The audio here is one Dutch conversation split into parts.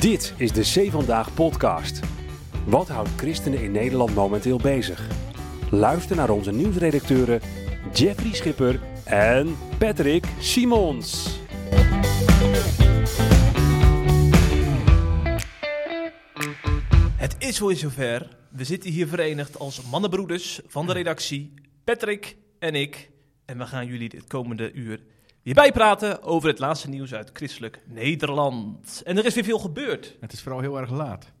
Dit is de C Vandaag podcast. Wat houdt christenen in Nederland momenteel bezig? Luister naar onze nieuwsredacteuren Jeffrey Schipper en Patrick Simons. Het is weer zover. We zitten hier verenigd als mannenbroeders van de redactie, Patrick en ik. En we gaan jullie dit komende uur weer bijpraten over het laatste nieuws uit christelijk Nederland. En er is weer veel gebeurd. Het is vooral heel erg laat.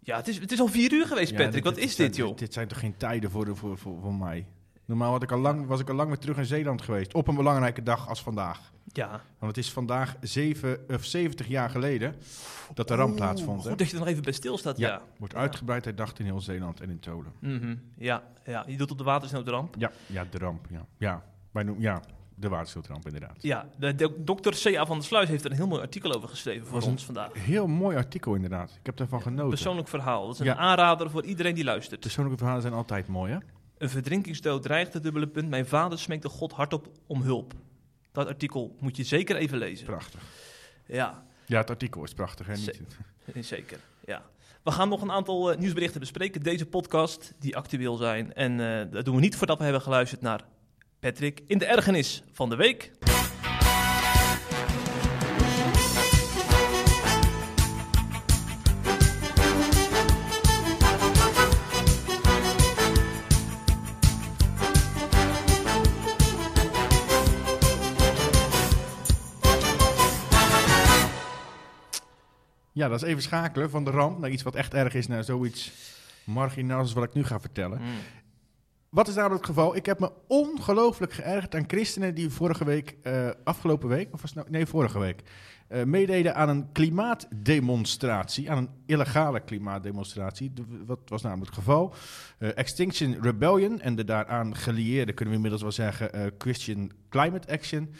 Ja, het is, het is al vier uur geweest, Ja, Patrick. Wat is dit, joh? Dit zijn toch geen tijden voor, voor, voor, voor mij? Normaal had ik al lang, was ik al lang weer terug in Zeeland geweest. Op een belangrijke dag als vandaag. Ja, Want het is vandaag zeven, of 70 jaar geleden dat de ramp plaatsvond. hè? goed dat je er nog even bij stilstaat, ja. Ja, wordt uitgebreid herdacht in heel Zeeland en in Tolen. Mhm, ja, ja, je doet op de watersnoodramp. Ja, ja, de ramp. Ja, ja, wij noemen, ja de watersnoodramp inderdaad. Ja, de, de, dokter C.A. van der Sluis heeft er een heel mooi artikel over geschreven voor ons vandaag. Heel mooi artikel inderdaad. Ik heb daarvan genoten. Persoonlijk verhaal. Dat is een Ja. aanrader voor iedereen die luistert. Persoonlijke verhalen zijn altijd mooi, hè? Een verdrinkingsdood dreigt het dubbele punt. Mijn vader smeekte God hardop om hulp. Dat artikel moet je zeker even lezen. Prachtig. Ja, Ja, het artikel is prachtig, hè? Niet, zeker. Ja. We gaan nog een aantal eh, nieuwsberichten bespreken. Deze podcast, die actueel zijn. En eh, dat doen we niet voordat we hebben geluisterd naar Patrick in de ergernis van de week. Ja, dat is even schakelen van de ramp naar iets wat echt erg is, naar zoiets marginaals als wat ik nu ga vertellen. Mm. Wat is namelijk het geval? Ik heb me ongelooflijk geërgerd aan christenen die vorige week, eh, afgelopen week, of was nou, nee, vorige week, eh, meededen aan een klimaatdemonstratie, aan een illegale klimaatdemonstratie. De- wat was namelijk het geval? Eh, Extinction Rebellion en de daaraan gelieerde, kunnen we inmiddels wel zeggen, Christian Climate Action,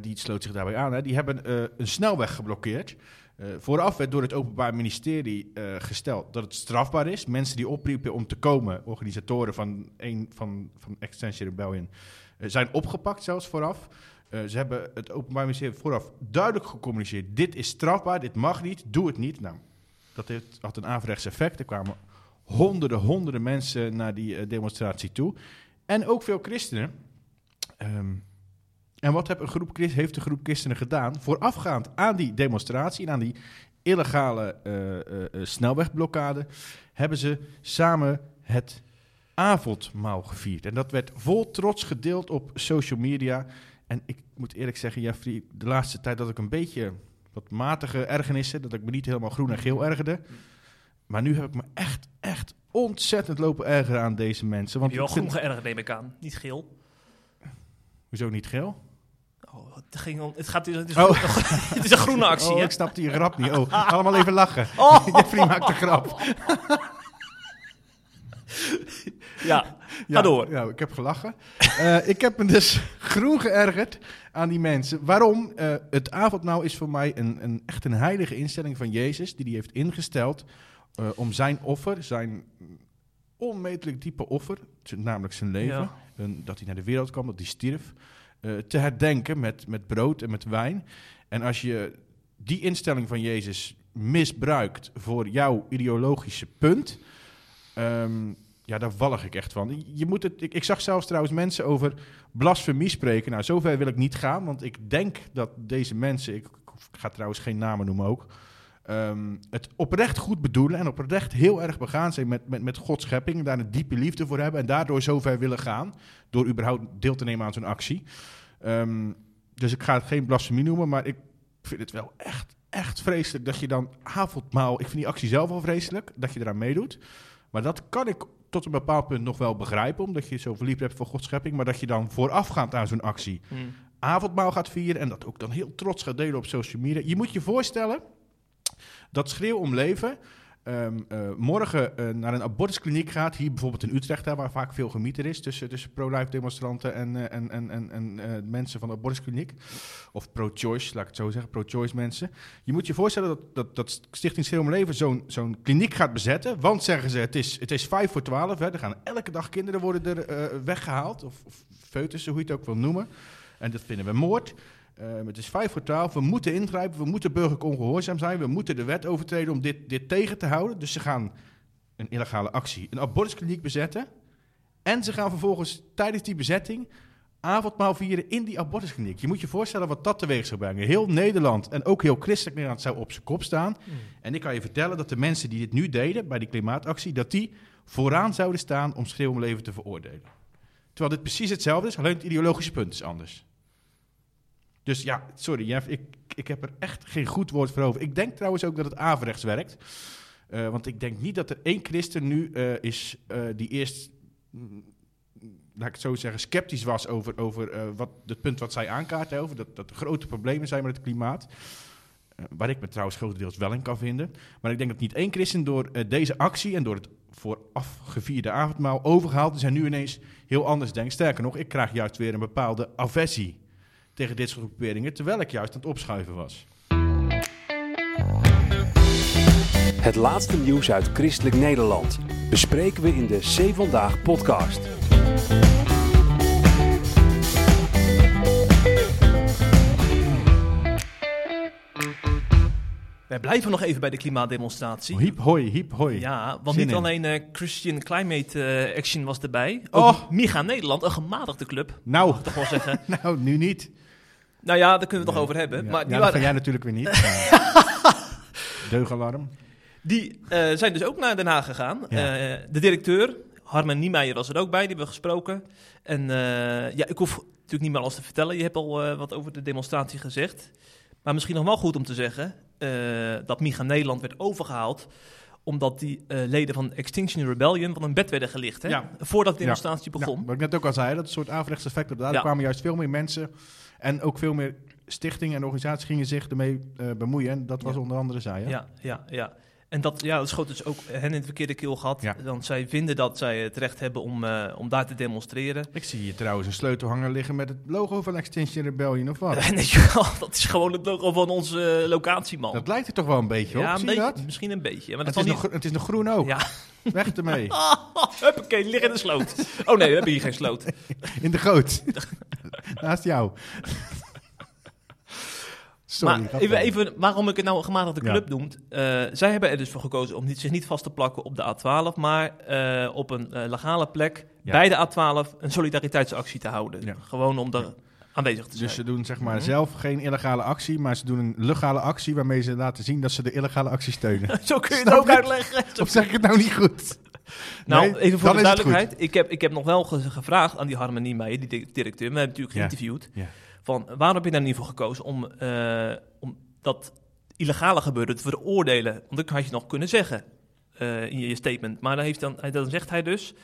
die sloot zich daarbij aan, hè, die hebben een snelweg geblokkeerd. Eh, vooraf werd door het Openbaar Ministerie eh, gesteld dat het strafbaar is. Mensen die opriepen om te komen, organisatoren van, een, van, van Extension Rebellion, eh, zijn opgepakt zelfs vooraf. Eh, ze hebben het Openbaar Ministerie vooraf duidelijk gecommuniceerd. Dit is strafbaar, dit mag niet, doe het niet. Nou, dat heeft, had een averechts effect. Er kwamen honderden, honderden mensen naar die demonstratie toe. En ook veel christenen. Ehm, en wat heb een groep, heeft een groep christenen gedaan? Voorafgaand aan die demonstratie en aan die illegale eh, eh, eh, snelwegblokkade, hebben ze samen het avondmaal gevierd. En dat werd vol trots gedeeld op social media. En ik moet eerlijk zeggen, Jeffrey, de laatste tijd dat ik een beetje wat matige ergernissen, dat ik me niet helemaal groen en geel ergerde. Maar nu heb ik me echt, echt ontzettend lopen ergeren aan deze mensen. Want je wel groen geërgerd, neem ik aan. Niet geel. Hoezo niet geel? Oh, het, ging om, het, gaat, het, is, Oh. het is een groene actie, Oh, hè? ik snapte je grap niet. Oh, allemaal even lachen. Oh. Jeffrey maakt een grap. Ja, ga Ja, door. Ja, ik heb gelachen. Eh, ik heb me dus groen geërgerd aan die mensen. Waarom? Eh, het avondmaal is voor mij een, een, echt een heilige instelling van Jezus... die hij heeft ingesteld eh, om zijn offer, zijn onmetelijk diepe offer... namelijk zijn leven, Ja. een- dat hij naar de wereld kwam, dat hij stierf... eh, te herdenken met, met brood en met wijn. En als je die instelling van Jezus misbruikt voor jouw ideologische punt... ehm, ja, daar walg ik echt van. Je moet het, ik, zag zelfs trouwens mensen over blasfemie spreken. Nou, zover wil ik niet gaan, want ik denk dat deze mensen, ik ga trouwens geen namen noemen ook, ehm, het oprecht goed bedoelen en oprecht heel erg begaan zijn met, met, met Gods schepping, daar een diepe liefde voor hebben en daardoor zover willen gaan, door überhaupt deel te nemen aan zo'n actie. Ehm, dus ik ga het geen blasfemie noemen, maar ik vind het wel echt, echt vreselijk dat je dan avondmaal, ik vind die actie zelf al vreselijk, dat je eraan meedoet. Maar dat kan ik tot een bepaald punt nog wel begrijpen, omdat je zo verliefd hebt voor Gods schepping. Maar dat je dan voorafgaand aan zo'n actie Mm. avondmaal gaat vieren en dat ook dan heel trots gaat delen op social media. Je moet je voorstellen dat schreeuw om leven ehm, eh, morgen eh, naar een abortuskliniek gaat, hier bijvoorbeeld in Utrecht, hè, waar vaak veel gemieter is tussen, pro-life demonstranten en, eh, en, en, en, en mensen van de abortuskliniek. Of pro-choice, laat ik het zo zeggen, pro-choice mensen. Je moet je voorstellen dat, dat, dat Stichting Schreeuw om Leven zo'n kliniek gaat bezetten. Want zeggen ze, het is, het is vijf voor twaalf. Hè, er gaan elke dag kinderen worden er eh, weggehaald. Of, of foetussen, hoe je het ook wil noemen. En dat vinden we moord. Eh, het is vijf voor twaalf. We moeten ingrijpen. We moeten burgerlijk ongehoorzaam zijn. We moeten de wet overtreden om dit, dit tegen te houden. Dus ze gaan een illegale actie, een abortuskliniek bezetten. En ze gaan vervolgens tijdens die bezetting avondmaal vieren in die abortuskliniek. Je moet je voorstellen wat dat teweeg zou brengen. Heel Nederland en ook heel christelijk Nederland zou op zijn kop staan. En ik kan je vertellen dat de mensen die dit nu deden bij die klimaatactie, dat die vooraan zouden staan om schreeuw om leven te veroordelen. Terwijl dit precies hetzelfde is, alleen het ideologische punt is anders. Dus ja, sorry Jeff, ik, ik heb er echt geen goed woord voor over. Ik denk trouwens ook dat het averechts werkt. Uh, want ik denk niet dat er één christen nu uh, is uh, die eerst, mm, laat ik het zo zeggen, sceptisch was over, over wat, het punt wat zij aankaarten. Over dat, dat er grote problemen zijn met het klimaat. waar ik me trouwens grotendeels wel in kan vinden. Maar ik denk dat niet één christen door deze actie en door het vooraf gevierde avondmaal overgehaald is en nu ineens heel anders denkt. Sterker nog, ik krijg juist weer een bepaalde aversie tegen dit soort groeperingen, terwijl ik juist aan het opschuiven was. Het laatste nieuws uit christelijk Nederland bespreken we in de C Vandaag podcast. Wij blijven nog even bij de klimaatdemonstratie. Hiep hoi, hiep hoi. Ja, want Zin niet in. alleen eh, Christian Climate eh, Action was erbij. Ook Oh. Miga Nederland, een gematigde club. Nou, toch wel zeggen. nou, nu niet. Nou ja, daar kunnen we het toch over hebben. Maar die, dat waren, ga jij natuurlijk weer niet. Deugalarm. die eh, zijn dus ook naar Den Haag gegaan. Eh, de directeur, Harmen Niemeyer, was er ook bij. Die hebben we gesproken. En eh, ja, ik hoef natuurlijk niet meer alles te vertellen. Je hebt al wat over de demonstratie gezegd. Maar misschien nog wel goed om te zeggen dat Miga Nederland werd overgehaald omdat die leden van Extinction Rebellion van hun bed werden gelicht. Hè? Ja. Voordat de demonstratie begon. Ja, wat ik net ook al zei, dat een soort averechts effect. Daar Ja. kwamen juist veel meer mensen en ook veel meer stichtingen en organisaties gingen zich ermee eh, bemoeien. En dat was Ja. onder andere zij. Hè? Ja, ja, ja. En dat, ja, dat schoot dus ook hen in het verkeerde keel gehad. Ja. Want zij vinden dat zij het recht hebben om, eh, om daar te demonstreren. Ik zie hier trouwens een sleutelhanger liggen met het logo van Extinction Rebellion of wat. Wel, dat is gewoon het logo van onze locatieman. Dat lijkt er toch wel een beetje op, ja, een zie je dat? misschien een beetje. Maar Het is, nog, het is nog groen ook. Ja. Weg ermee. Huppakee, liggen in de sloot. Oh nee, we hebben hier geen sloot. In de goot. Naast jou. Sorry. maar even, even waarom ik het nou een gematigde Ja. club noem. Eh, zij hebben er dus voor gekozen om niet, zich niet vast te plakken op de A12, maar eh, op een eh, legale plek Ja. bij de A12 een solidariteitsactie te houden. Ja. Gewoon om daar aanwezig te zijn. Dus ze doen zeg maar Mhm. zelf geen illegale actie, maar ze doen een legale actie waarmee ze laten zien dat ze de illegale actie steunen. Zo kun je Snap het ook uitleggen. Of zeg ik het nou niet goed? Nou, Nee, even voor de is het goed. duidelijkheid. Ik heb, ik heb nog wel ge- gevraagd aan die Harmonie Meijer, die di- directeur. We hebben natuurlijk Ja. geïnterviewd. Ja. Van, waarom heb je daar niet voor gekozen om, eh, om dat illegale gebeuren te veroordelen? Want dat had je nog kunnen zeggen eh, in je statement. Maar dan, heeft dan, dan zegt hij dus...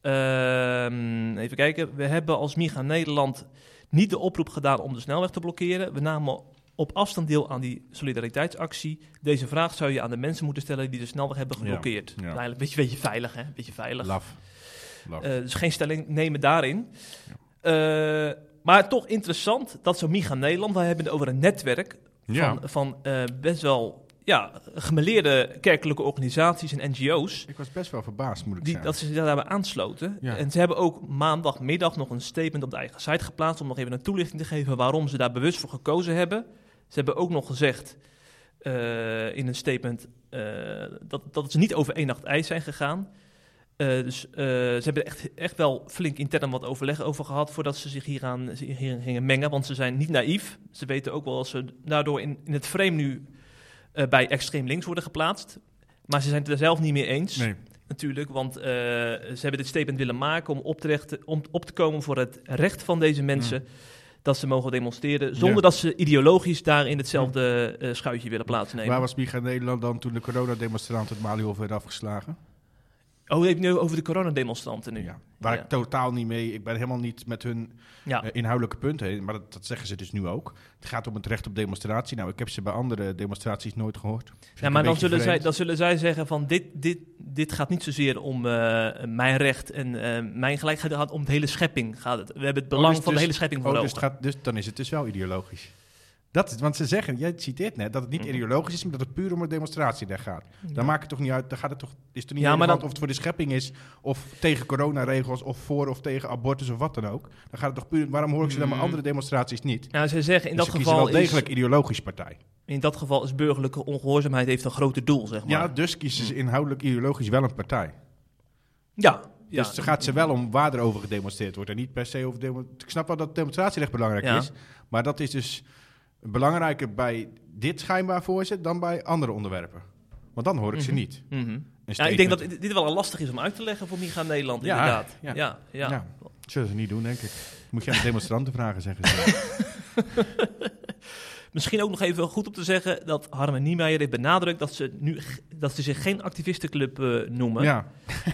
ehm, even kijken. We hebben als MIGA Nederland niet de oproep gedaan om de snelweg te blokkeren. We namen op afstand deel aan die solidariteitsactie. Deze vraag zou je aan de mensen moeten stellen die de snelweg hebben Ja, geblokkeerd. ja. Een beetje, beetje veilig, hè? Beetje veilig. Laf. Laf. Eh, dus geen stelling nemen daarin. Eh, maar toch interessant dat zo Miga Nederland, we hebben het over een netwerk Ja. van, van eh, best wel ja, gemeleerde kerkelijke organisaties en NGO's. ik was best wel verbaasd, moet ik Die, zeggen. dat ze zich daarbij aansloten. Ja. En ze hebben ook maandagmiddag nog een statement op de eigen site geplaatst. om nog even een toelichting te geven waarom ze daar bewust voor gekozen hebben. Ze hebben ook nog gezegd eh, in een statement eh, dat, dat ze niet over één nacht ijs zijn gegaan. Eh, dus eh, ze hebben echt, echt wel flink intern wat overleg over gehad voordat ze zich hieraan, hierin gingen mengen. Want ze zijn niet naïef. Ze weten ook wel dat ze daardoor in, in het frame nu eh, bij extreem links worden geplaatst. Maar ze zijn het er zelf niet mee eens Nee. natuurlijk, want ze hebben dit statement willen maken om op te, rechten- om op te komen voor het recht van deze mensen dat ze mogen demonstreren, zonder Ja. dat ze ideologisch daar in hetzelfde eh, schuitje willen plaatsnemen. Waar was Micha Nederland dan toen de coronademonstrant het Malihof werd afgeslagen? Oh, je hebt nu over de coronademonstranten nu. Ja. Waar Ja. ik totaal niet mee... Ik ben helemaal niet met hun Ja. eh, inhoudelijke punten. Maar dat, dat zeggen ze dus nu ook. Het gaat om het recht op demonstratie. Nou, ik heb ze bij andere demonstraties nooit gehoord. Ja, maar dan zullen, zij, dan zullen zij zeggen van dit, dit, dit gaat niet zozeer om eh, mijn recht en eh, mijn gelijkheid, het gaat om de hele schepping. Gaat het. We hebben het belang dus- van de dus- hele schepping voor Oh, dus, gaat, dus dan is het dus wel ideologisch. Dat is, want ze zeggen, jij citeert net, dat het niet Mhm. ideologisch is, maar dat het puur om een demonstratiedag gaat. Dan maakt het toch niet uit, dan gaat het toch, is het niet Ja, maar relevant dan- of het voor de schepping is, of tegen coronaregels, of voor of tegen abortus of wat dan ook. Dan gaat het toch puur, waarom hoor ik ze dan maar Mm. andere demonstraties niet? Ja, ze zeggen in Dus dat, geval wel degelijk is, ideologisch partij. in dat geval is burgerlijke ongehoorzaamheid heeft een groter doel, zeg maar. Ja, dus kiezen ze inhoudelijk ideologisch wel een partij. ja. ja. Dus het gaat ze wel om waar er over gedemonstreerd wordt en niet per se over Ik snap wel dat demonstratierecht belangrijk Ja. is, maar dat is dus belangrijker bij dit schijnbaar voor ze dan bij andere onderwerpen. Want dan hoor ik ze Mhm. niet. Ja, ik denk dat dit wel lastig is om uit te leggen voor Micha Nederland, Ja, inderdaad. ja. Ja, ja. Ja. zullen ze niet doen, denk ik. Moet je aan de demonstranten vragen, zeggen ze. Misschien ook nog even goed om te zeggen dat Harmen Niemeyer heeft benadrukt dat ze, nu, dat ze zich geen activistenclub eh, noemen. Ja.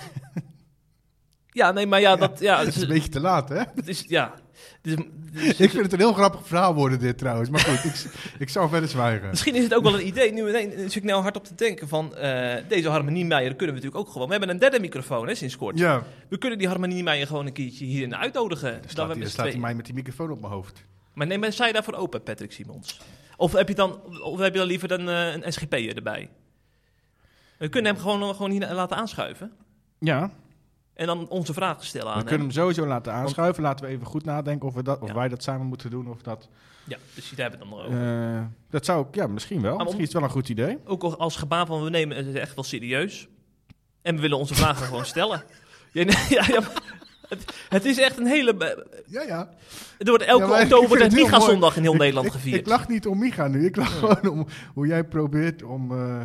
Ja, nee, maar ja, dat, ja, het is een beetje te laat, hè? het is, ja. Is- Ik vind het een heel grappig verhaal worden, dit trouwens. Maar goed, ik, ik zal verder zwijgen. Misschien is het ook wel een idee, nu ineens zit ik nou hard op te denken van eh, deze Harmonie Meijer kunnen we natuurlijk ook gewoon. We hebben een derde microfoon hè, sinds kort. Ja, We kunnen die Harmonie Meijer gewoon een keertje hierin uitnodigen. dan met dan hij mij met die microfoon op mijn hoofd. Maar neem zij daarvoor open, Patrick Simons? Of heb je dan, of heb je dan liever een, eh, een SGP'er erbij? We kunnen hem gewoon, gewoon hier laten aanschuiven. Ja, En dan onze vragen stellen aan we kunnen hem sowieso laten aanschuiven. Laten we even goed nadenken of, we dat, of Ja. wij dat samen moeten doen. Of dat, Ja, dus daar hebben we het dan nog over. Eh, dat zou ik, ja, misschien wel. om- Misschien is het wel een goed idee. Ook al als gebaar van we nemen het echt wel serieus. En we willen onze vragen gewoon stellen. Ja, nee, ja, ja, maar het, het is echt een hele... Ja, ja. Er wordt elke Ja, maar oktober de het. Miga-zondag in heel Ik- Nederland ik, gevierd. Ik lach niet om Micha nu. Ik lach gewoon om hoe jij probeert om eh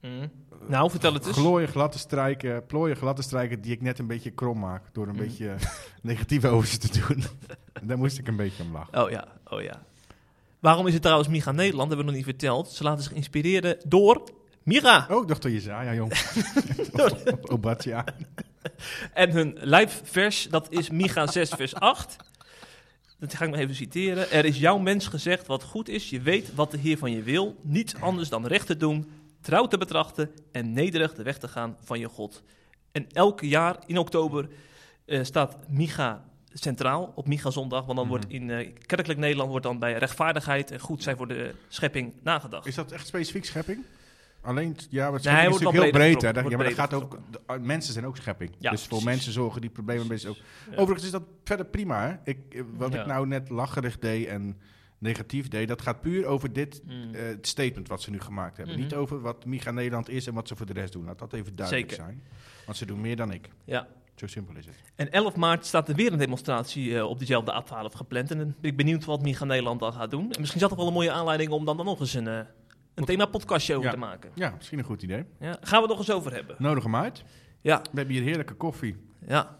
Mm. Nou, vertel het eens. glooien glad te strijken, plooien glad te strijken die ik net een beetje krom maak. Door een Mm. beetje negatief over ze te doen. Daar moest ik een beetje om lachen. Oh ja, oh ja. Waarom is het trouwens Miga Nederland? Dat hebben we nog niet verteld. Ze laten zich inspireren door Miga. Oh, ik dacht door Jezaja, jong. Obatja. En hun live vers, dat is Micha 6 vers 8. Dat ga ik maar even citeren. Er is jouw mens gezegd wat goed is. Je weet wat de Heer van je wil. Niets anders dan recht te doen, trouw te betrachten en nederig de weg te gaan van je God. En elk jaar in oktober eh, staat Micha centraal op Micha zondag. Want dan wordt in eh, kerkelijk Nederland wordt dan bij rechtvaardigheid en goed zijn voor de schepping nagedacht. Is dat echt specifiek schepping? Alleen, ja, het Nee, is heel breder breed. Hè? Ja, maar dat gaat ook, de- mensen zijn ook schepping. Ja, dus voor precies. mensen zorgen die problemen best ook. Ja. Overigens is dat verder prima. Hè? Ik, eh, wat Ja. ik nou net lacherig deed en negatief deed, dat gaat puur over dit Mm. eh, statement wat ze nu gemaakt hebben. Mhm. Niet over wat Miga Nederland is en wat ze voor de rest doen. Laat dat even duidelijk Zeker. zijn. Want ze doen meer dan ik. Ja. Zo simpel is het. En 11 maart staat er weer een demonstratie eh, op diezelfde A12 gepland. En dan ben ik benieuwd wat Miga Nederland dan gaat doen. En misschien zat er wel een mooie aanleiding om dan, dan nog eens een, eh, een thema-podcastje over Ja. te maken. Ja, misschien een goed idee. Ja, gaan we het nog eens over hebben. Nodig hem uit. Ja, We hebben hier heerlijke koffie. ja.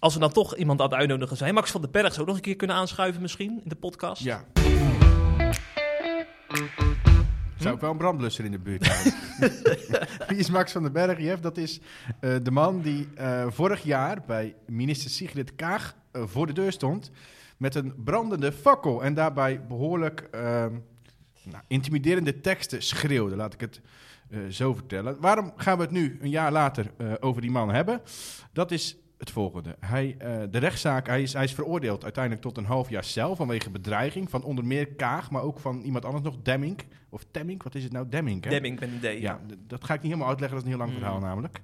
Als we dan toch iemand aan het uitnodigen zijn. Max van den Berg zou nog een keer kunnen aanschuiven misschien in de podcast. Ja. Zou ik wel een brandblusser in de buurt houden. Wie is Max van den Berg, Jeff? Dat is eh, de man die eh, vorig jaar bij minister Sigrid Kaag eh, voor de deur stond met een brandende fakkel en daarbij behoorlijk ehm, nou, intimiderende teksten schreeuwde, laat ik het zo vertellen. Waarom gaan we het nu, een jaar later, over die man hebben? Dat is het volgende. Hij, eh, de rechtszaak, hij is, hij is veroordeeld uiteindelijk tot een half jaar cel vanwege bedreiging van onder meer Kaag, maar ook van iemand anders nog, Demming. Of Temming, wat is het nou? Demming, hè? Demming met een D. Ja, dat ga ik niet helemaal uitleggen, dat is een heel lang Mm. verhaal namelijk.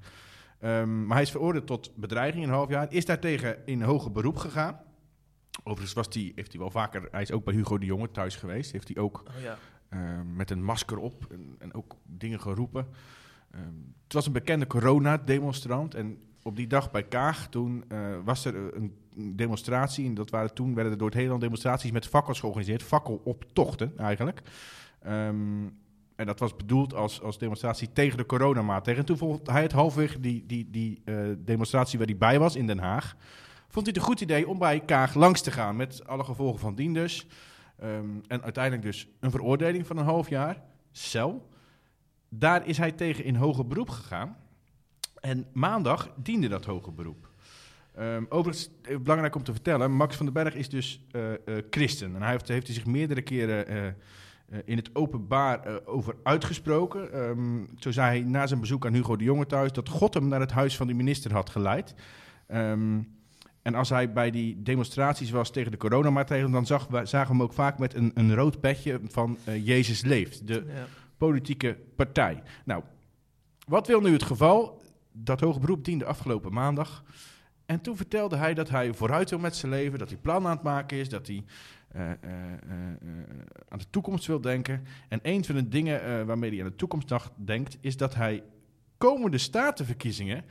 Ehm, maar hij is veroordeeld tot bedreiging een half jaar. Is daartegen in hoger beroep gegaan. Overigens was die, heeft hij wel vaker, hij is ook bij Hugo de Jonge thuis geweest. Heeft hij ook Oh, ja. ehm, met een masker op en, en ook dingen geroepen. Ehm, het was een bekende corona-demonstrant. En op die dag bij Kaag, toen eh, was er een demonstratie. En dat waren toen werden er door het hele land demonstraties met fakkels georganiseerd. Fakkeloptochten eigenlijk. Ehm, en dat was bedoeld als, als demonstratie tegen de coronamaatregelen. En toen vond hij het halfweg die, die, die eh, demonstratie waar hij bij was in Den Haag. Vond hij het een goed idee om bij Kaag langs te gaan. Met alle gevolgen van dien dus. Ehm, en uiteindelijk dus een veroordeling van een half jaar cel. Daar is hij tegen in hoger beroep gegaan. En maandag diende dat hoger beroep. Ehm, overigens, eh, belangrijk om te vertellen, Max van den Berg is dus eh, eh, christen. En hij heeft, heeft hij zich meerdere keren in het openbaar over uitgesproken. Ehm, zo zei hij na zijn bezoek aan Hugo de Jonge thuis dat God hem naar het huis van de minister had geleid. Ehm, En als hij bij die demonstraties was tegen de coronamaatregelen, dan zag, zagen we hem ook vaak met een, een rood petje van Jezus leeft, de Ja. politieke partij. Nou, wat wil nu het geval? Dat hoge beroep diende afgelopen maandag. En toen vertelde hij dat hij vooruit wil met zijn leven, dat hij plannen aan het maken is, dat hij eh, eh, eh, aan de toekomst wil denken. En een van de dingen waarmee hij aan de toekomst dacht- denkt, is dat hij komende statenverkiezingen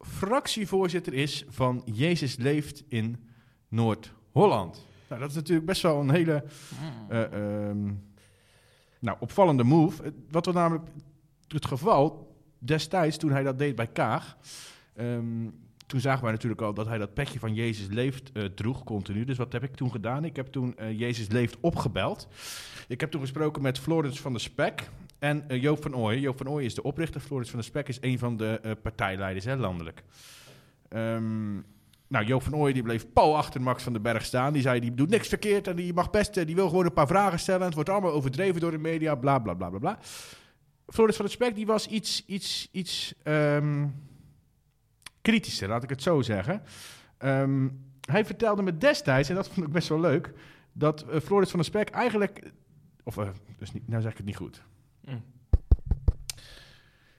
fractievoorzitter is van Jezus leeft in Noord-Holland. Nou, dat is natuurlijk best wel een hele eh, ehm, nou, opvallende move. Wat was namelijk het geval destijds toen hij dat deed bij Kaag. ehm, toen zagen wij natuurlijk al dat hij dat petje van Jezus leeft eh, droeg continu. Dus wat heb ik toen gedaan? Ik heb toen eh, Jezus leeft opgebeld. Ik heb toen gesproken met Florence van der Spek en eh, Joop van Ooyen. Joop van Ooyen is de oprichter. Florence van der Spek is een van de partijleiders, hè, landelijk. Ehm, nou, Joop van Ooyen die bleef pal achter Max van den Berg staan. Die zei, die doet niks verkeerd en die mag best, die wil gewoon een paar vragen stellen. Het wordt allemaal overdreven door de media, bla bla bla bla bla. Florence van der Spek die was iets, iets, iets ehm, kritischer, laat ik het zo zeggen. Ehm, hij vertelde me destijds, en dat vond ik best wel leuk, dat eh, Floris van der Spek eigenlijk... Of, eh, dus niet, nou zeg ik het niet goed. Mm.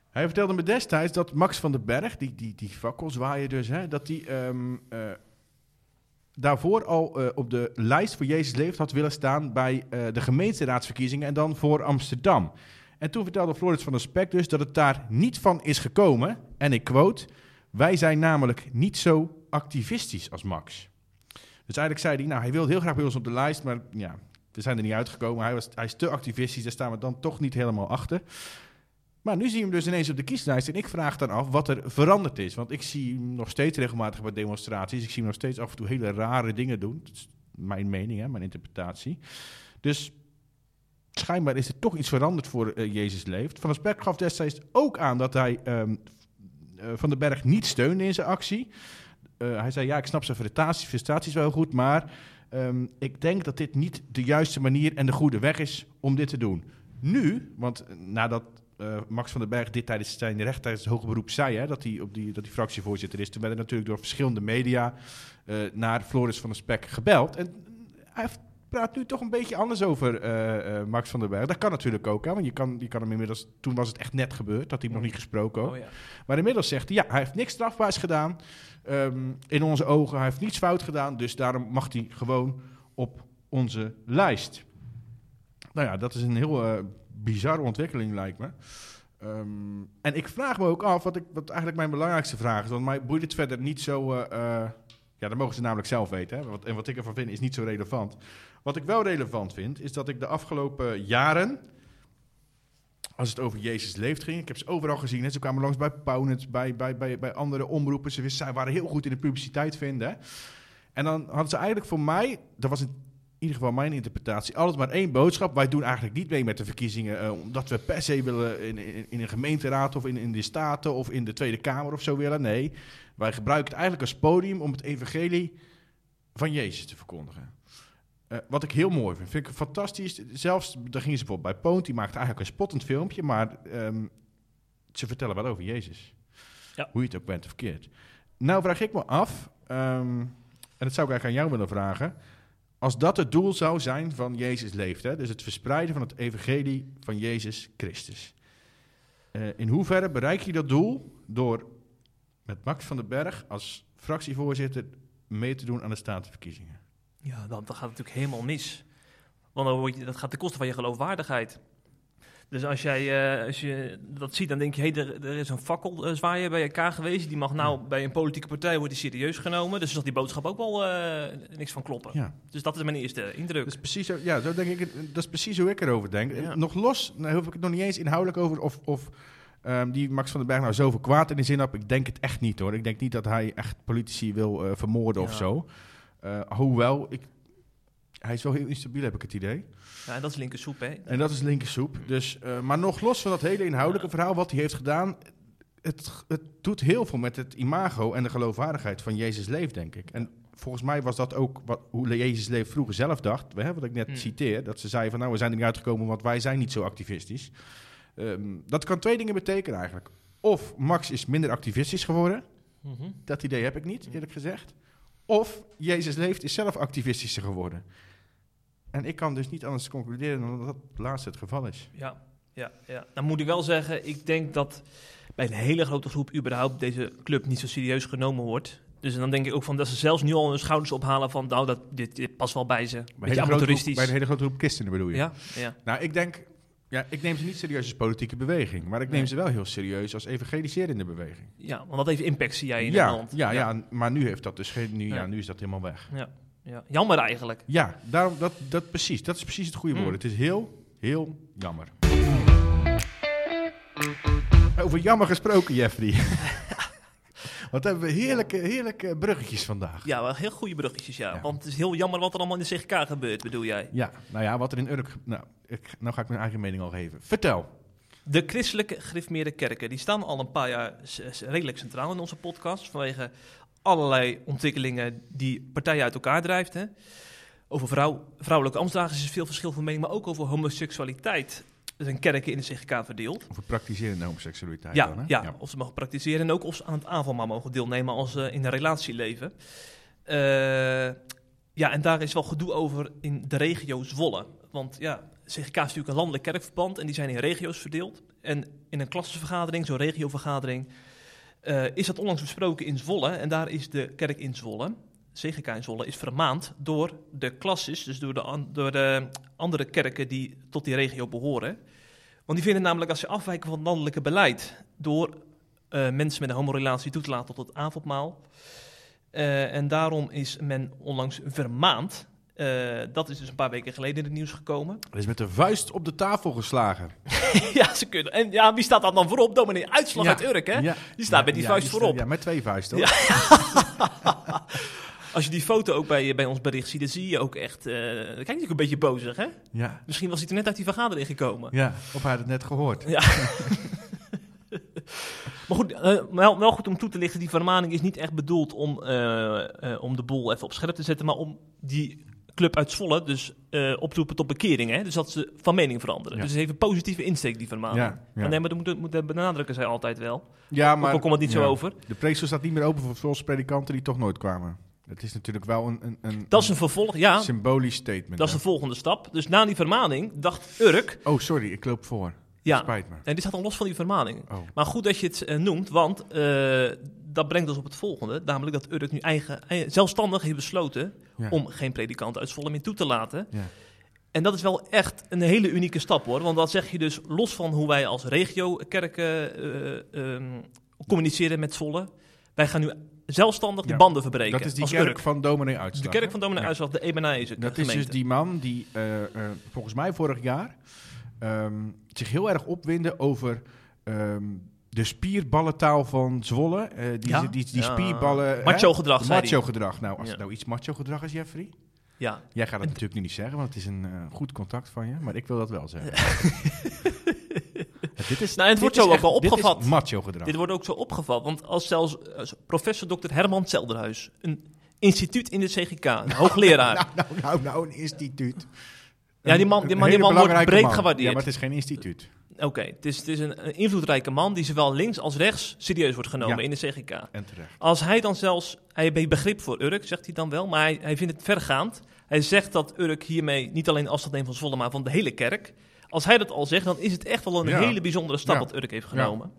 Hij vertelde me destijds dat Max van den Berg, die, die, die fakkelzwaaier dus, hè, dat die ehm, eh, daarvoor al op de lijst voor Jezus Leeft had willen staan bij de gemeenteraadsverkiezingen en dan voor Amsterdam. En toen vertelde Floris van der Spek dus dat het daar niet van is gekomen. En ik quote, wij zijn namelijk niet zo activistisch als Max. Dus eigenlijk zei hij, nou hij wilde heel graag bij ons op de lijst, maar ja, we zijn er niet uitgekomen. Hij, was, hij is te activistisch, daar staan we dan toch niet helemaal achter. Maar nu zie je hem dus ineens op de kieslijst en ik vraag dan af wat er veranderd is. Want ik zie hem nog steeds regelmatig bij demonstraties. Ik zie hem nog steeds af en toe hele rare dingen doen. Dat is mijn mening, hè, mijn interpretatie. Dus schijnbaar is er toch iets veranderd voor eh, Jezus leeft. Van Spek gaf destijds ook aan dat hij ehm, eh, Van den Berg niet steunde in zijn actie. Eh, hij zei, ja, ik snap zijn frustraties, frustraties wel goed, maar ehm, ik denk dat dit niet de juiste manier en de goede weg is om dit te doen. Nu, want nadat Max van den Berg dit tijdens zijn recht tijdens het hoge beroep zei, hè, dat, hij op die, dat hij fractievoorzitter is, toen werd er natuurlijk door verschillende media naar Floris van der Spek gebeld. En hij heeft- praat nu toch een beetje anders over eh, eh, Max van den Berg. Dat kan natuurlijk ook, hè, want je kan, je kan hem inmiddels... Toen was het echt net gebeurd, dat hij nog niet gesproken. Oh, ja. Maar inmiddels zegt hij, ja, hij heeft niks strafbaars gedaan. ehm, in onze ogen, hij heeft niets fout gedaan. Dus daarom mag hij gewoon op onze lijst. Nou ja, dat is een heel eh, bizarre ontwikkeling, lijkt me. Ehm, en ik vraag me ook af, wat, ik, wat eigenlijk mijn belangrijkste vraag is. Want mij boeit het verder niet zo... ja, dat mogen ze namelijk zelf weten. Hè? En wat ik ervan vind is niet zo relevant. Wat ik wel relevant vind, is dat ik de afgelopen jaren... Als het over Jezus leeft ging, ik heb ze overal gezien. Ze kwamen langs bij Paunet, bij, bij, bij, bij andere omroepen. Ze zij waren heel goed in de publiciteit vinden. En dan hadden ze eigenlijk voor mij, dat was in ieder geval mijn interpretatie, altijd maar één boodschap. Wij doen eigenlijk niet mee met de verkiezingen, eh, omdat we per se willen in, in, in een gemeenteraad of in, in de Staten of in de Tweede Kamer of zo willen. Nee, wij gebruiken het eigenlijk als podium om het evangelie van Jezus te verkondigen. Eh, wat ik heel mooi vind, vind ik fantastisch. Zelfs, daar gingen ze bijvoorbeeld bij Poont, die maakte eigenlijk een spottend filmpje, maar ehm, ze vertellen wel over Jezus. Ja. Hoe je het ook bent of verkeerd. Nou vraag ik me af, ehm, en dat zou ik eigenlijk aan jou willen vragen. Als dat het doel zou zijn van Jezus leeft, hè, dus het verspreiden van het evangelie van Jezus Christus. Eh, in hoeverre bereik je dat doel door met Max van den Berg als fractievoorzitter mee te doen aan de statenverkiezingen? Ja, dan, dan gaat het natuurlijk helemaal mis. Want dan word je, dat gaat ten koste van je geloofwaardigheid. Dus als jij eh, als je dat ziet, dan denk je, hé, hey, er, er is een fakkelzwaaier bij elkaar geweest. Die mag nou bij een politieke partij wordt die serieus genomen. Dus zal die boodschap ook wel eh, niks van kloppen. Ja. Dus dat is mijn eerste indruk. Dat is precies ja, zo denk ik, dat is precies hoe ik erover denk. Ja. Nog los, nou hoef ik het nog niet eens inhoudelijk over of, of ehm, die Max van den Berg nou zoveel kwaad in de zin had. Ik denk het echt niet hoor. Ik denk niet dat hij echt politici wil eh, vermoorden of zo. Eh, hoewel, ik, hij is wel heel instabiel heb ik het idee. ja, en dat is linkersoep, hè? En dat is linkersoep. Dus, eh, maar nog los van dat hele inhoudelijke verhaal wat hij heeft gedaan. Het, het doet heel veel met het imago en de geloofwaardigheid van Jezus leeft, denk ik. En volgens mij was dat ook wat, hoe Jezus leeft vroeger zelf dacht. Hè, wat ik net Hmm. citeer. Dat ze zeiden van nou, we zijn er niet uitgekomen, want wij zijn niet zo activistisch. Ehm, dat kan twee dingen betekenen eigenlijk. Of Max is minder activistisch geworden. Mhm. Dat idee heb ik niet, eerlijk gezegd. Of Jezus leeft is zelf activistischer geworden. En ik kan dus niet anders concluderen dan dat dat laatste het geval is. Ja, ja, ja. Dan moet ik wel zeggen, ik denk dat bij een hele grote groep überhaupt deze club niet zo serieus genomen wordt. Dus dan denk ik ook van dat ze zelfs nu al hun schouders ophalen van, nou, dat, dit, dit past wel bij ze. Bij, een hele grote groep, bij een hele grote groep christenen bedoel je? Ja, ja. Nou, ik denk, ja, ik neem ze niet serieus als politieke beweging, maar ik neem Nee. ze wel heel serieus als evangeliserende beweging. ja, want wat even impact zie jij in ja, Nederland. ja, ja, maar nu heeft dat dus geen, nu, ja. Ja. nu is dat helemaal weg. ja, ja. Jammer eigenlijk. Ja, daarom, dat, dat, precies, dat is precies het goede Mm. woord. Het is heel, heel jammer. Over jammer gesproken, Jeffrey. Wat hebben we heerlijke, heerlijke bruggetjes vandaag. Ja, wel heel goede bruggetjes, ja. Ja. Want het is heel jammer wat er allemaal in de CGK gebeurt, bedoel jij. Ja, nou ja, wat er in Urk... Nou, ik, nou ga ik mijn eigen mening al geven. Vertel. De christelijke gereformeerde kerken die staan al een paar jaar redelijk centraal in onze podcast. Vanwege allerlei ontwikkelingen die partijen uit elkaar drijft. Hè. Over vrouw, vrouwelijke ambtsdragers is veel verschil van mening, maar ook over homoseksualiteit. Er zijn kerken in de CGK verdeeld. Over praktiserende homoseksualiteit Ja, dan, hè? ja, of ze mogen praktiseren en ook of ze aan het aanvalmaal mogen deelnemen als ze in een relatie leven. Eh, ja, en daar is wel gedoe over in de regio Zwolle. Want ja, CGK is natuurlijk een landelijk kerkverband en die zijn in regio's verdeeld. En in een klassenvergadering, zo'n regiovergadering, eh, is dat onlangs besproken in Zwolle. En daar is de kerk in Zwolle, CGK in Zwolle, is vermaand door de klasses, dus door de, door de andere kerken die tot die regio behoren. Want die vinden namelijk als ze afwijken van het landelijke beleid door eh, mensen met een homorelatie toe te laten tot het avondmaal. Eh, en daarom is men onlangs vermaand. Eh, dat is dus een paar weken geleden in het nieuws gekomen. Er is met de vuist op de tafel geslagen. ja, ze kunnen. En ja, wie staat daar dan voorop? Dominee Uitslag Ja. uit Urk, hè? Ja. Die staat met die vuist voorop. Ja, met twee vuisten. Hoor. Als je die foto ook bij, bij ons bericht ziet, dan zie je ook echt... eh dan kijk je natuurlijk een beetje bozig, hè? Ja. Misschien was hij er net uit die vergadering gekomen. ja, of hij had het net gehoord. Ja. maar goed, eh, wel, wel goed om toe te lichten, die vermaning is niet echt bedoeld om, om de boel even op scherp te zetten, maar om die club uit Zwolle dus eh oproepen tot bekering. Hè? Dus dat ze van mening veranderen. Ja. Dus het heeft een positieve insteek, die vermaning. Ja, ja. Nee, maar dat moet, moet benadrukken zij altijd wel. Ja, Maar, ook al komt het niet ja. zo over. De preekstoel staat niet meer open voor volgens predikanten die toch nooit kwamen. Het is natuurlijk wel een, een, een, Dat is een vervolg, ja. symbolisch statement. Dat is de volgende stap. Dus na die vermaning dacht Urk, Oh, sorry, ik loop voor. Ja, Spijt me. en dit staat al los van die vermaning. Oh. Maar goed dat je het eh, noemt, want eh, dat brengt ons op het volgende. Namelijk dat Urk nu eigen, eigen- zelfstandig heeft besloten Ja. om geen predikant uit Zwolle meer toe te laten. Ja. En dat is wel echt een hele unieke stap hoor. Want dat zeg je dus los van hoe wij als regio kerken eh, ehm, communiceren met Zwolle. Wij gaan nu zelfstandig de Ja, banden verbreken. Dat is die als kerk Urk. van dominee Uitslag. De kerk van Dominee. Uitslag, de Ebenezer Dat is dus die man die eh, eh, volgens mij vorig jaar ehm, zich heel erg opwindde over ehm, de spierballentaal van Zwolle. Eh, die, Ja? die, die, die Ja. spierballen... hè? Macho gedrag, zei Macho hij. gedrag. Nou, als Ja. het nou iets macho gedrag is, Jeffrey... Ja, Jij gaat het natuurlijk nu niet zeggen, want het is een eh, goed contact van je. Maar ik wil dat wel zeggen. dit is, Nou, het dit wordt is zo ook wel dit is opgevat. macho gedrag. Dit wordt ook zo opgevat, want als zelfs eh, professor Dr. Herman Zelderhuis, een instituut in de CGK, een hoogleraar. Nou, nou, nou, nou, een instituut. Ja, die man- die man- die man wordt breed man. gewaardeerd. Ja, maar het is geen instituut. Oké, het is, het is een, een invloedrijke man die zowel links als rechts serieus wordt genomen Ja. in de CGK. En terecht. Als hij dan zelfs, hij heeft begrip voor Urk, zegt hij dan wel, maar hij, hij vindt het vergaand. Hij zegt dat Urk hiermee niet alleen afstand neemt van Zwolle, maar van de hele kerk. Als hij dat al zegt, dan is het echt wel een Ja. hele bijzondere stap wat Urk heeft genomen.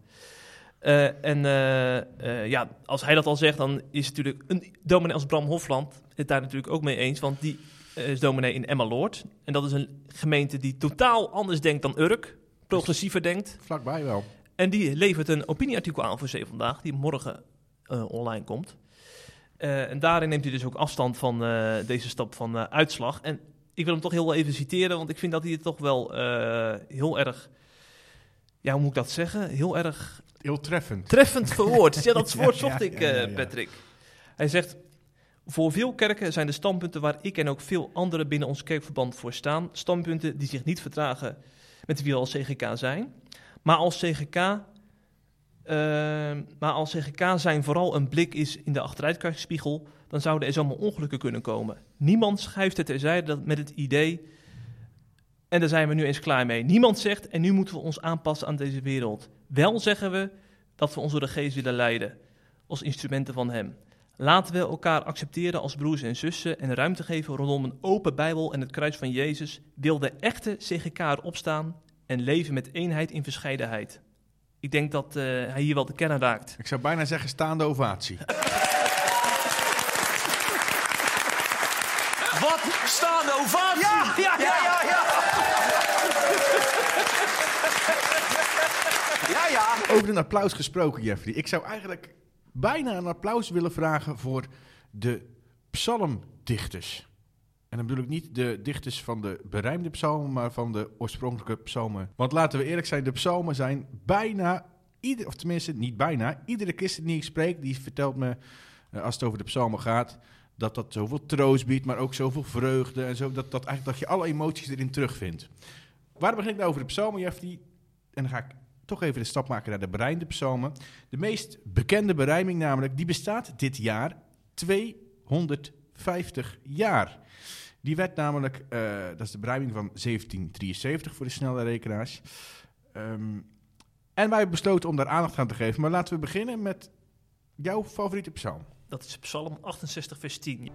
Eh, en eh, eh, ja, als hij dat al zegt, dan is natuurlijk een dominee als Bram Hofland het daar natuurlijk ook mee eens. Want die is dominee in Emmeloord. En dat is een gemeente die totaal anders denkt dan Urk. Progressiever denkt. Vlakbij wel. En die levert een opinieartikel aan voor Zee Vandaag, die morgen eh, online komt. Eh, en daarin neemt hij dus ook afstand van eh, deze stap van eh, uitslag. En ik wil hem toch heel wel even citeren, want ik vind dat hij het toch wel eh, heel erg, ja, hoe moet ik dat zeggen? Heel erg Heel treffend. treffend verwoord. Ja, dat woord zocht ik, ja, ja, eh, ja. Patrick. Hij zegt, voor veel kerken zijn de standpunten waar ik en ook veel anderen binnen ons kerkverband voor staan, standpunten die zich niet verdragen met wie we als CGK zijn. Maar als CGK, eh, maar als zijn vooral een blik is in de achteruitkijkspiegel, dan zouden er zomaar ongelukken kunnen komen. Niemand schuift het terzijde met het idee, en daar zijn we nu eens klaar mee. Niemand zegt, en nu moeten we ons aanpassen aan deze wereld. Wel zeggen we dat we ons door de geest willen leiden, als instrumenten van hem. Laten we elkaar accepteren als broers en zussen en ruimte geven rondom een open Bijbel en het kruis van Jezus. Wil de echte CGK opstaan en leven met eenheid in verscheidenheid. Ik denk dat eh, hij hier wel de kern raakt. Ik zou bijna zeggen staande ovatie. Wat staande ovatie! Ja, ja, ja, ja, ja. Ja, ja. Over een applaus gesproken, Jeffrey. Ik zou eigenlijk bijna een applaus willen vragen voor de psalmdichters. En dan bedoel ik niet de dichters van de berijmde psalmen, maar van de oorspronkelijke psalmen. Want laten we eerlijk zijn, de psalmen zijn bijna, ieder, of tenminste niet bijna, iedere christen die ik spreek, die vertelt me, eh, als het over de psalmen gaat, dat dat zoveel troost biedt, maar ook zoveel vreugde. En zo, dat, dat, eigenlijk, dat je alle emoties erin terugvindt. Waarom begin ik nou over de psalmen, Jeffrey? En dan ga ik toch even de stap maken naar de berijmde psalmen. De meest bekende berijming namelijk, die bestaat dit jaar 250 jaar. Die werd namelijk, eh, dat is de berijming van 1773 voor de snelle rekenaars. Ehm, en wij besloten om daar aandacht aan te geven. Maar laten we beginnen met jouw favoriete psalm. Dat is Psalm 68, vers 10.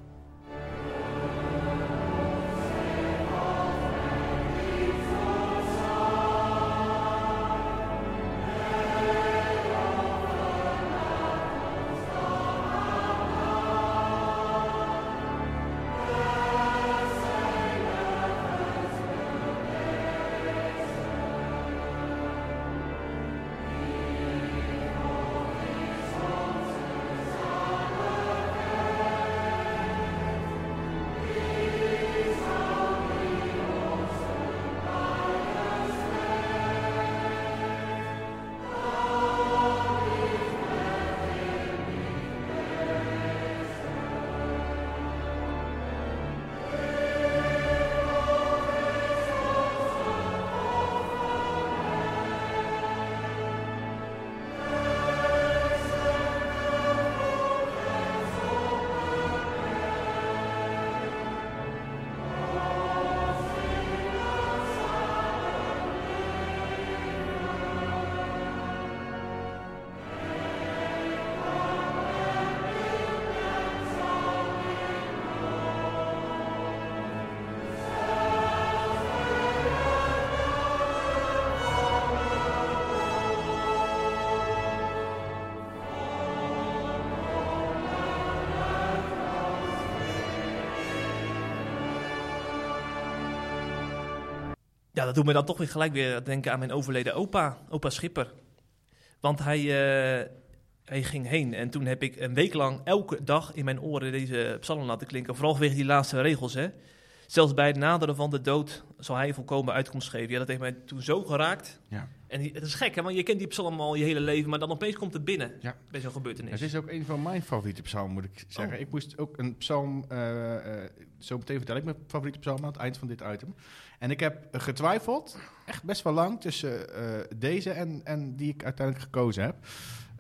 Dat doet me dan toch weer gelijk weer denken aan mijn overleden opa, opa Schipper. Want hij, eh, hij ging heen en toen heb ik een week lang elke dag in mijn oren deze psalm laten klinken. Vooral vanwege die laatste regels, hè. Zelfs bij het naderen van de dood zal hij volkomen uitkomst geven. Ja, dat heeft mij toen zo geraakt. Ja. En die- het is gek, hè, want je kent die psalm al je hele leven, maar dan opeens komt het binnen Ja. bij zo'n gebeurtenis. Het is ook een van mijn favoriete psalmen, moet ik zeggen. Oh. Ik moest ook een psalm, eh, zo meteen vertel ik mijn favoriete psalm aan het eind van dit item. En ik heb getwijfeld, echt best wel lang, tussen eh, deze en, en die ik uiteindelijk gekozen heb.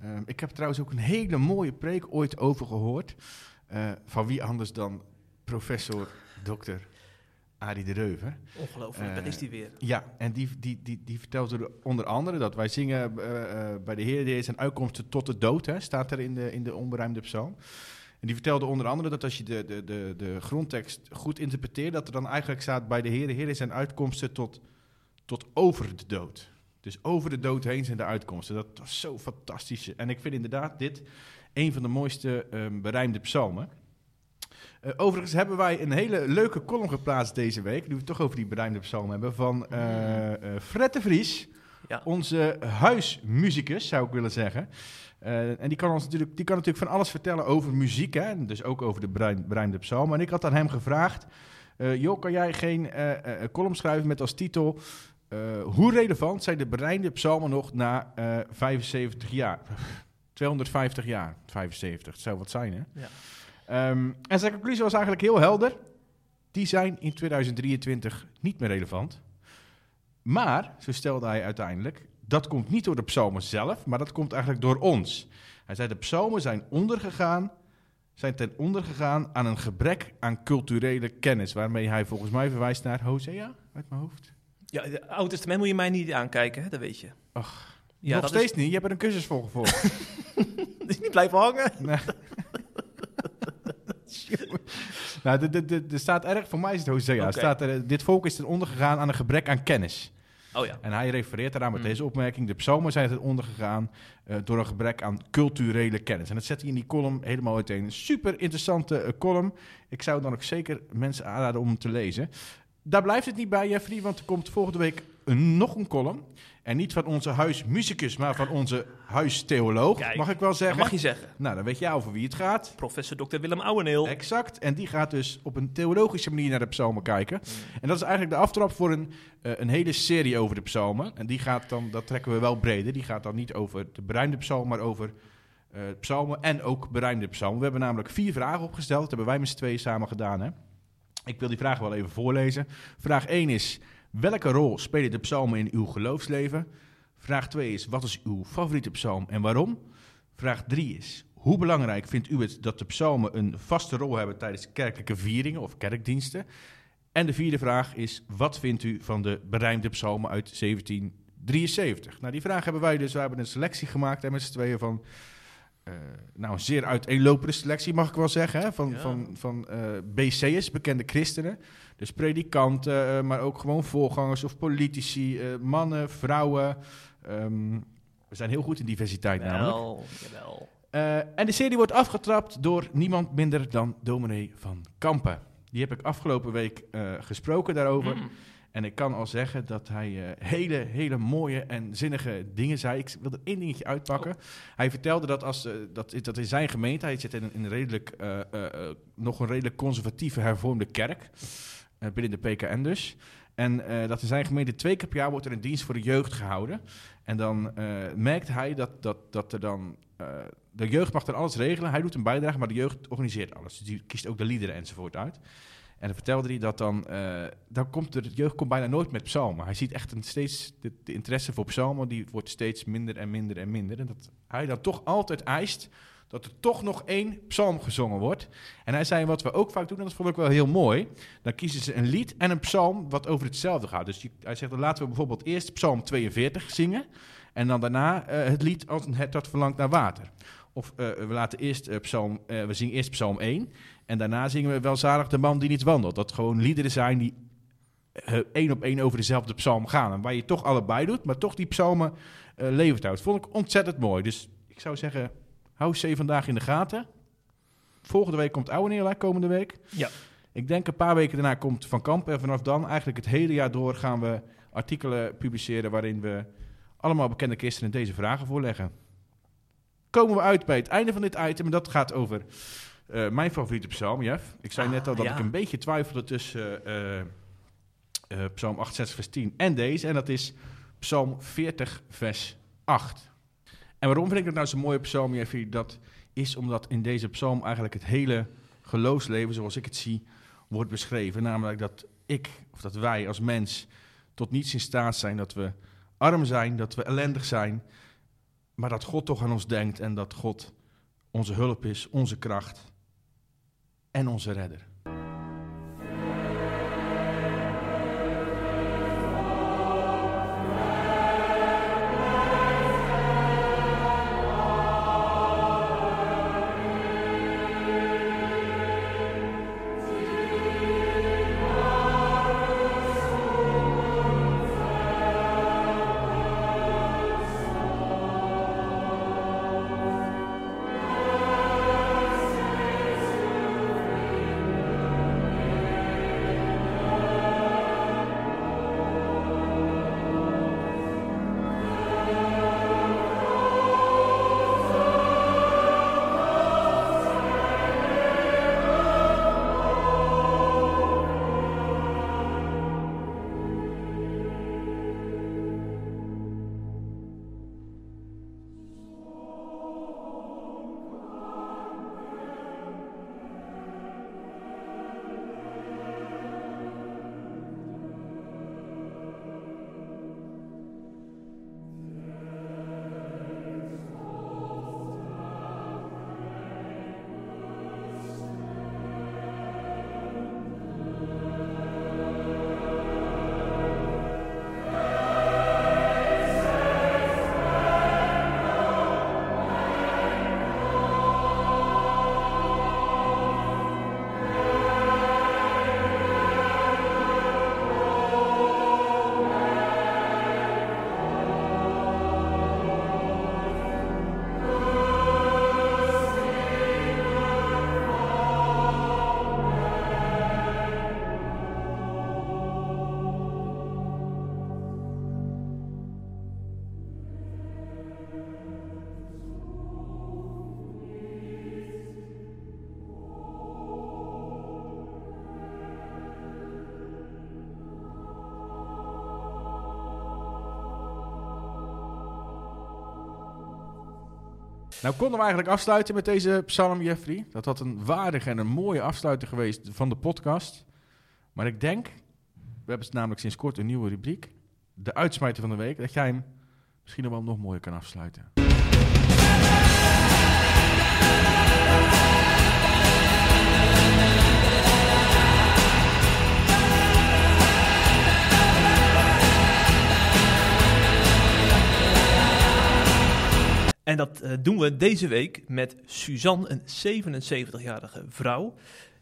Ehm, ik heb trouwens ook een hele mooie preek ooit over gehoord. eh, van wie anders dan professor Dr. Arie de Reuven. Ongelooflijk, Eh, dat is die weer. Ja, en die, die, die, die vertelde onder andere dat wij zingen eh, eh, bij de Heer, is zijn uitkomsten tot de dood, hè, staat er in de, in de onberuimde psalm. En die vertelde onder andere dat als je de, de, de, de grondtekst goed interpreteert, dat er dan eigenlijk staat bij de Heer, de Heer is zijn uitkomsten tot, tot over de dood. Dus over de dood heen zijn de uitkomsten. Dat was zo fantastisch. En ik vind inderdaad dit een van de mooiste ehm berijmde psalmen. Eh, overigens hebben wij een hele leuke column geplaatst deze week. Nu we het toch over die berijmde psalm hebben. Van eh eh, Fred de Vries. Ja. Onze huismuzikus, zou ik willen zeggen. En die kan, ons natuurlijk, die kan natuurlijk van alles vertellen over muziek. Hè? Dus ook over de bereim- berijmde psalm. En ik had aan hem gevraagd... eh, joh, kan jij geen column schrijven met als titel... hoe relevant zijn de berijmde psalmen nog na eh 75 jaar? 250 jaar, 75. Het zou wat zijn, hè? Ja. Ehm, en zijn conclusie was eigenlijk heel helder. Die zijn in 2023 niet meer relevant. Maar, zo stelde hij uiteindelijk, dat komt niet door de psalmen zelf, maar dat komt eigenlijk door ons. Hij zei, de psalmen zijn ondergegaan, zijn ten onder gegaan aan een gebrek aan culturele kennis, waarmee hij volgens mij verwijst naar Hosea, uit mijn hoofd. Ja, het Oude Testament moet je mij niet aankijken, hè? dat weet je. Ach, ja, Nog steeds niet, je hebt er een cursus voor gevolgd. Is niet blijven hangen. Nee. nou, de- de- de- er staat erg, voor mij is het Hosea, staat er, dit volk is ten onder gegaan aan een gebrek aan kennis. Oh ja. En hij refereert eraan met Mm. deze opmerking. De psalmen zijn ten onder gegaan eh, door een gebrek aan culturele kennis. En dat zet hij in die column helemaal uiteen. Een super interessante eh, column. Ik zou dan ook zeker mensen aanraden om hem te lezen. Daar blijft het niet bij, Jeffrey, want er komt volgende week een, nog een column. En niet van onze huismuzikus, maar van onze huistheoloog, Kijk, mag ik wel Dat zeggen. mag je zeggen. Nou, dan weet jij over wie het gaat. Professor Dr. Willem Ouweneel. Exact. En die gaat dus op een theologische manier naar de psalmen kijken. En dat is eigenlijk de aftrap voor een, eh, een hele serie over de psalmen. En die gaat dan, dat trekken we wel breder. Die gaat dan niet over de berijmde psalm, maar over eh, psalmen en ook berijmde psalmen. We hebben namelijk vier vragen opgesteld. Dat hebben wij met z'n tweeën samen gedaan. Hè? Ik wil die vragen wel even voorlezen. Vraag 1 is, welke rol spelen de psalmen in uw geloofsleven? Vraag 2 is, wat is uw favoriete psalm en waarom? Vraag 3 is, hoe belangrijk vindt u het dat de psalmen een vaste rol hebben tijdens kerkelijke vieringen of kerkdiensten? En de vierde vraag is, wat vindt u van de berijmde psalmen uit 1773? Nou, die vraag hebben wij dus, we hebben een selectie gemaakt hè, met z'n tweeën van, eh, nou, een zeer uiteenlopende selectie mag ik wel zeggen, hè, van, Ja. van, van BC'ers, bekende christenen. Dus predikanten, eh, maar ook gewoon voorgangers of politici, eh, mannen, vrouwen. Ehm, we zijn heel goed in diversiteit namelijk. Wel, jawel. Eh, en de serie wordt afgetrapt door niemand minder dan dominee van Kampen. Die heb ik afgelopen week gesproken daarover. Mm. En ik kan al zeggen dat hij hele, hele mooie en zinnige dingen zei. Ik wil er één dingetje uitpakken. Hij vertelde dat, als, dat, dat in zijn gemeente, hij zit in een, in een redelijk, nog een redelijk conservatieve hervormde kerk. Eh, binnen de PKN dus. En eh, dat in zijn gemeente twee keer per jaar wordt er een dienst voor de jeugd gehouden. En dan eh, merkt hij dat, dat, dat er dan... de jeugd mag dan alles regelen. Hij doet een bijdrage, maar de jeugd organiseert alles. Dus die kiest ook de liederen enzovoort uit. En dan vertelde hij dat dan... dan komt de jeugd komt bijna nooit met psalmen. Hij ziet echt een steeds... De, de interesse voor psalmen, die wordt steeds minder en minder en minder. En dat hij dan toch altijd eist dat er toch nog één psalm gezongen wordt. En hij zei, wat we ook vaak doen, en dat vond ik wel heel mooi... dan kiezen ze een lied en een psalm wat over hetzelfde gaat. Dus hij zegt, dan laten we bijvoorbeeld eerst psalm 42 zingen... en dan daarna eh, het lied als hert dat verlangt naar water. Of eh, we, laten eerst, eh, psalm, we zingen eerst psalm 1... en daarna zingen we welzalig de man die niet wandelt. Dat gewoon liederen zijn die één op één over dezelfde psalm gaan. En waar je toch allebei doet, maar toch die psalmen levend houdt. Vond ik ontzettend mooi. Dus ik zou zeggen, hou C vandaag in de gaten. Volgende week komt Oude Neer, hè, komende week. Ja. Ik denk een paar weken daarna komt Van Kamp. En vanaf dan, eigenlijk het hele jaar door, gaan we artikelen publiceren... waarin we allemaal bekende christenen deze vragen voorleggen. Komen we uit bij het einde van dit item. En dat gaat over eh, mijn favoriete psalm, Jeff. Ik zei Ah, net al dat ja. ik een beetje twijfelde tussen eh, eh, psalm 68 vers 10 en deze. En dat is psalm 40 vers 8. En waarom vind ik dat nou zo'n mooie psalm, Jeffrey? Dat is omdat in deze psalm eigenlijk het hele geloofsleven, zoals ik het zie, wordt beschreven. Namelijk dat ik, of dat wij als mens, tot niets in staat zijn. Dat we arm zijn, dat we ellendig zijn. Maar dat God toch aan ons denkt en dat God onze hulp is, onze kracht en onze redder. Nou konden we eigenlijk afsluiten met deze psalm, Jeffrey. Dat had een waardige en een mooie afsluiting geweest van de podcast. Maar ik denk, we hebben namelijk sinds kort een nieuwe rubriek. De uitsmijter van de week. Dat jij hem misschien nog wel nog mooier kan afsluiten. En dat eh, doen we deze week met Suzanne, een 77-jarige vrouw.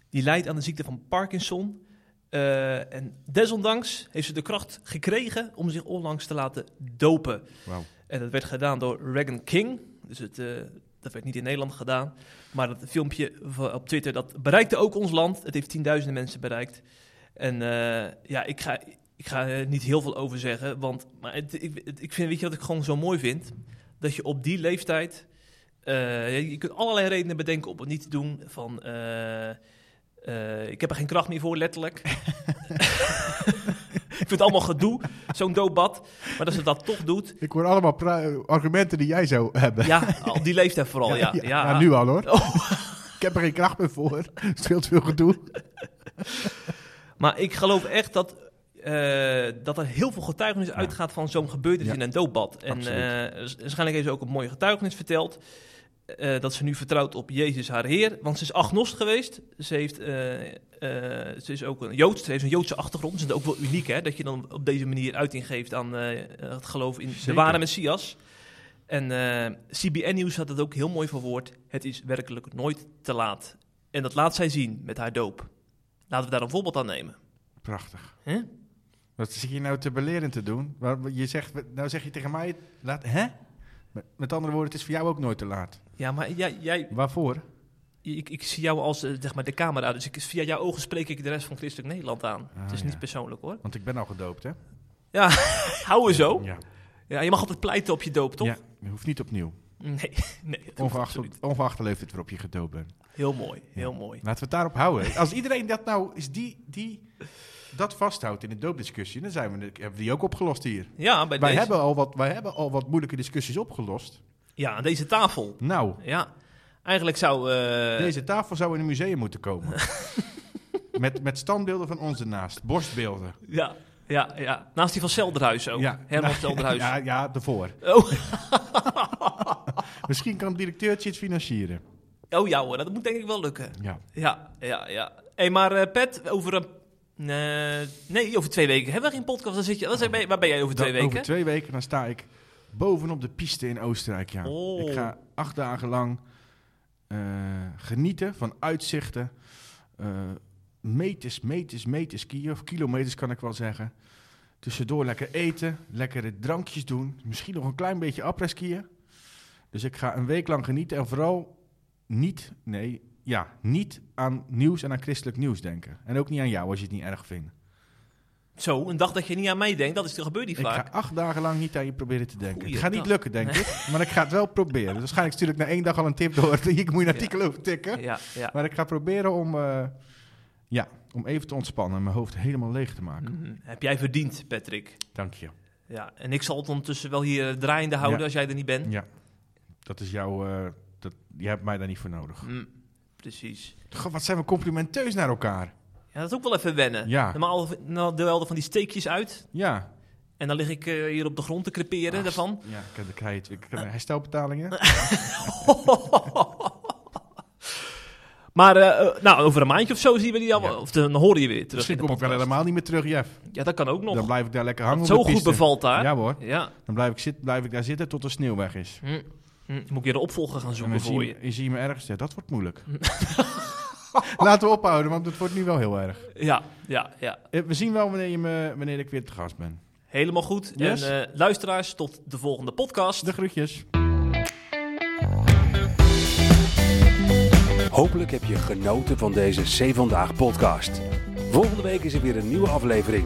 Die lijdt aan de ziekte van Parkinson. Eh, en desondanks heeft ze de kracht gekregen om zich onlangs te laten dopen. En dat werd gedaan door Regan King. Dus het, eh, dat werd niet in Nederland gedaan. Maar dat filmpje op Twitter, dat bereikte ook ons land. Het heeft tienduizenden mensen bereikt. En ja, ik ga, ik ga er niet heel veel over zeggen. Want maar het, ik, het- ik vind, weet je wat ik gewoon zo mooi vind? Dat je op die leeftijd... eh, je kunt allerlei redenen bedenken om het niet te doen. Van, eh, eh, ik heb er geen kracht meer voor, letterlijk. ik vind het allemaal gedoe, zo'n doopbad. Maar dat ze dat toch doet, Ik hoor allemaal argumenten die jij zou hebben. ja, op die leeftijd vooral, ja. ja, ja, nu al hoor. Oh. Ik heb er geen kracht meer voor. Het scheelt veel gedoe. Maar ik geloof echt dat, eh, dat er heel veel getuigenis uitgaat van zo'n gebeurtenis Ja. in een doopbad. En eh, waarschijnlijk heeft ze ook een mooie getuigenis verteld. eh, dat ze nu vertrouwt op Jezus haar Heer. Want ze is agnost geweest. Ze, heeft, ze is ook een Joods. Ze heeft een Joodse achtergrond. Dat is ook wel uniek hè. Dat je dan op deze manier uiting geeft aan het geloof in de Zeker. ware Messias. En CBN Nieuws had het ook heel mooi verwoord. Het is werkelijk nooit te laat. En dat laat zij zien met haar doop. Laten we daar een voorbeeld aan nemen. Prachtig. Hè? Wat zit je nou te beleren te doen? Je zegt, nou zeg je tegen mij, laat, hè? Met, andere woorden, het is voor jou ook nooit te laat. Ja, maar jij, jij, Waarvoor? ik, ik zie jou als eh, zeg maar de camera, dus ik, via jouw ogen spreek ik de rest van Christelijk Nederland aan. Ah, het is ja. niet persoonlijk hoor. Want ik ben al gedoopt, hè? Ja, hou er zo. Ja. Ja, je mag altijd pleiten op je doop, toch? Ja, je hoeft niet opnieuw. Nee, nee Ongeacht, ongeacht de leeftijd waarop je gedoopt bent. Heel mooi, heel mooi. Laten we het daarop houden. Als iedereen dat nou is die, die dat vasthoudt in de doopdiscussie, dan zijn we, hebben we die ook opgelost hier. Ja, bij Wij deze, hebben, al wat, wij hebben al wat moeilijke discussies opgelost. ja, aan deze tafel. Nou, Ja, eigenlijk zou... eh, deze tafel zou in een museum moeten komen. met, met standbeelden van ons ernaast, borstbeelden. ja, ja, ja. Naast die van Selderhuis ook. Herman Selderhuis. Ja, ja, ervoor. Oh. Misschien kan het directeurtje het financieren. oh ja hoor, dat moet denk ik wel lukken. Ja. Ja, ja, ja. Hé, maar eh, Pet, over een... eh, nee, over twee weken hebben we geen podcast. Dan zit je, dan waar ben jij over twee weken? Over twee weken dan sta ik bovenop de piste in Oostenrijk. Ja. Oh. Ik ga acht dagen lang eh, genieten van uitzichten. eh, meters, meters, meters skiën. Of kilometers kan ik wel zeggen. Tussendoor lekker eten, lekkere drankjes doen. Misschien nog een klein beetje après-skiën. Dus ik ga een week lang genieten. En vooral niet, nee, ja, niet aan nieuws en aan christelijk nieuws denken. En ook niet aan jou als je het niet erg vindt. Zo, een dag dat je niet aan mij denkt, dat is, gebeurt niet Ik vaak. ga acht dagen lang niet aan je proberen te denken. Goeie het gaat niet lukken, denk ik. Maar ik ga het wel proberen. Dus waarschijnlijk stuur ik na één dag al een tip door. Hier moet je een artikel over tikken. Ja, ja. Maar ik ga proberen om, eh, ja, om even te ontspannen en mijn hoofd helemaal leeg te maken. Mhm. Heb jij verdiend, Patrick. Dank je. Ja, en ik zal het ondertussen wel hier eh, draaiende houden als jij er niet bent. Ja, dat is jouw... eh, dat, je hebt mij daar niet voor nodig. Mm, precies. Goh, wat zijn we complimenteus naar elkaar. Ja, dat is ook wel even wennen. Ja. Normaal nou, deel je van die steekjes uit. Ja. En dan lig ik eh, hier op de grond te creperen Ah, daarvan. Ja, ik, ik krijg het. Ik krijg herstelbetalingen. Maar eh, eh, nou, over een maandje of zo zien we die al. Ja. Of dan horen je weer terug. Misschien kom ik wel helemaal niet meer terug, Jeff. Ja, dat kan ook nog. Dan blijf ik daar lekker hangen op zo de goed bevalt daar. Ja hoor. Ja. Dan blijf ik, zit, blijf ik daar zitten tot de sneeuw weg is. Hm. Hm. Moet ik weer een opvolger gaan En zoeken voor je, je. je zie je me ergens. Ja, dat wordt moeilijk. Laten we ophouden, want het wordt nu wel heel erg. Ja, ja, ja. Eh, We zien wel wanneer, je me, wanneer ik weer te gast ben. Helemaal goed. Yes. En eh, luisteraars, tot de volgende podcast. De groetjes. Hopelijk heb je genoten van deze C Vandaag podcast. Volgende week is er weer een nieuwe aflevering.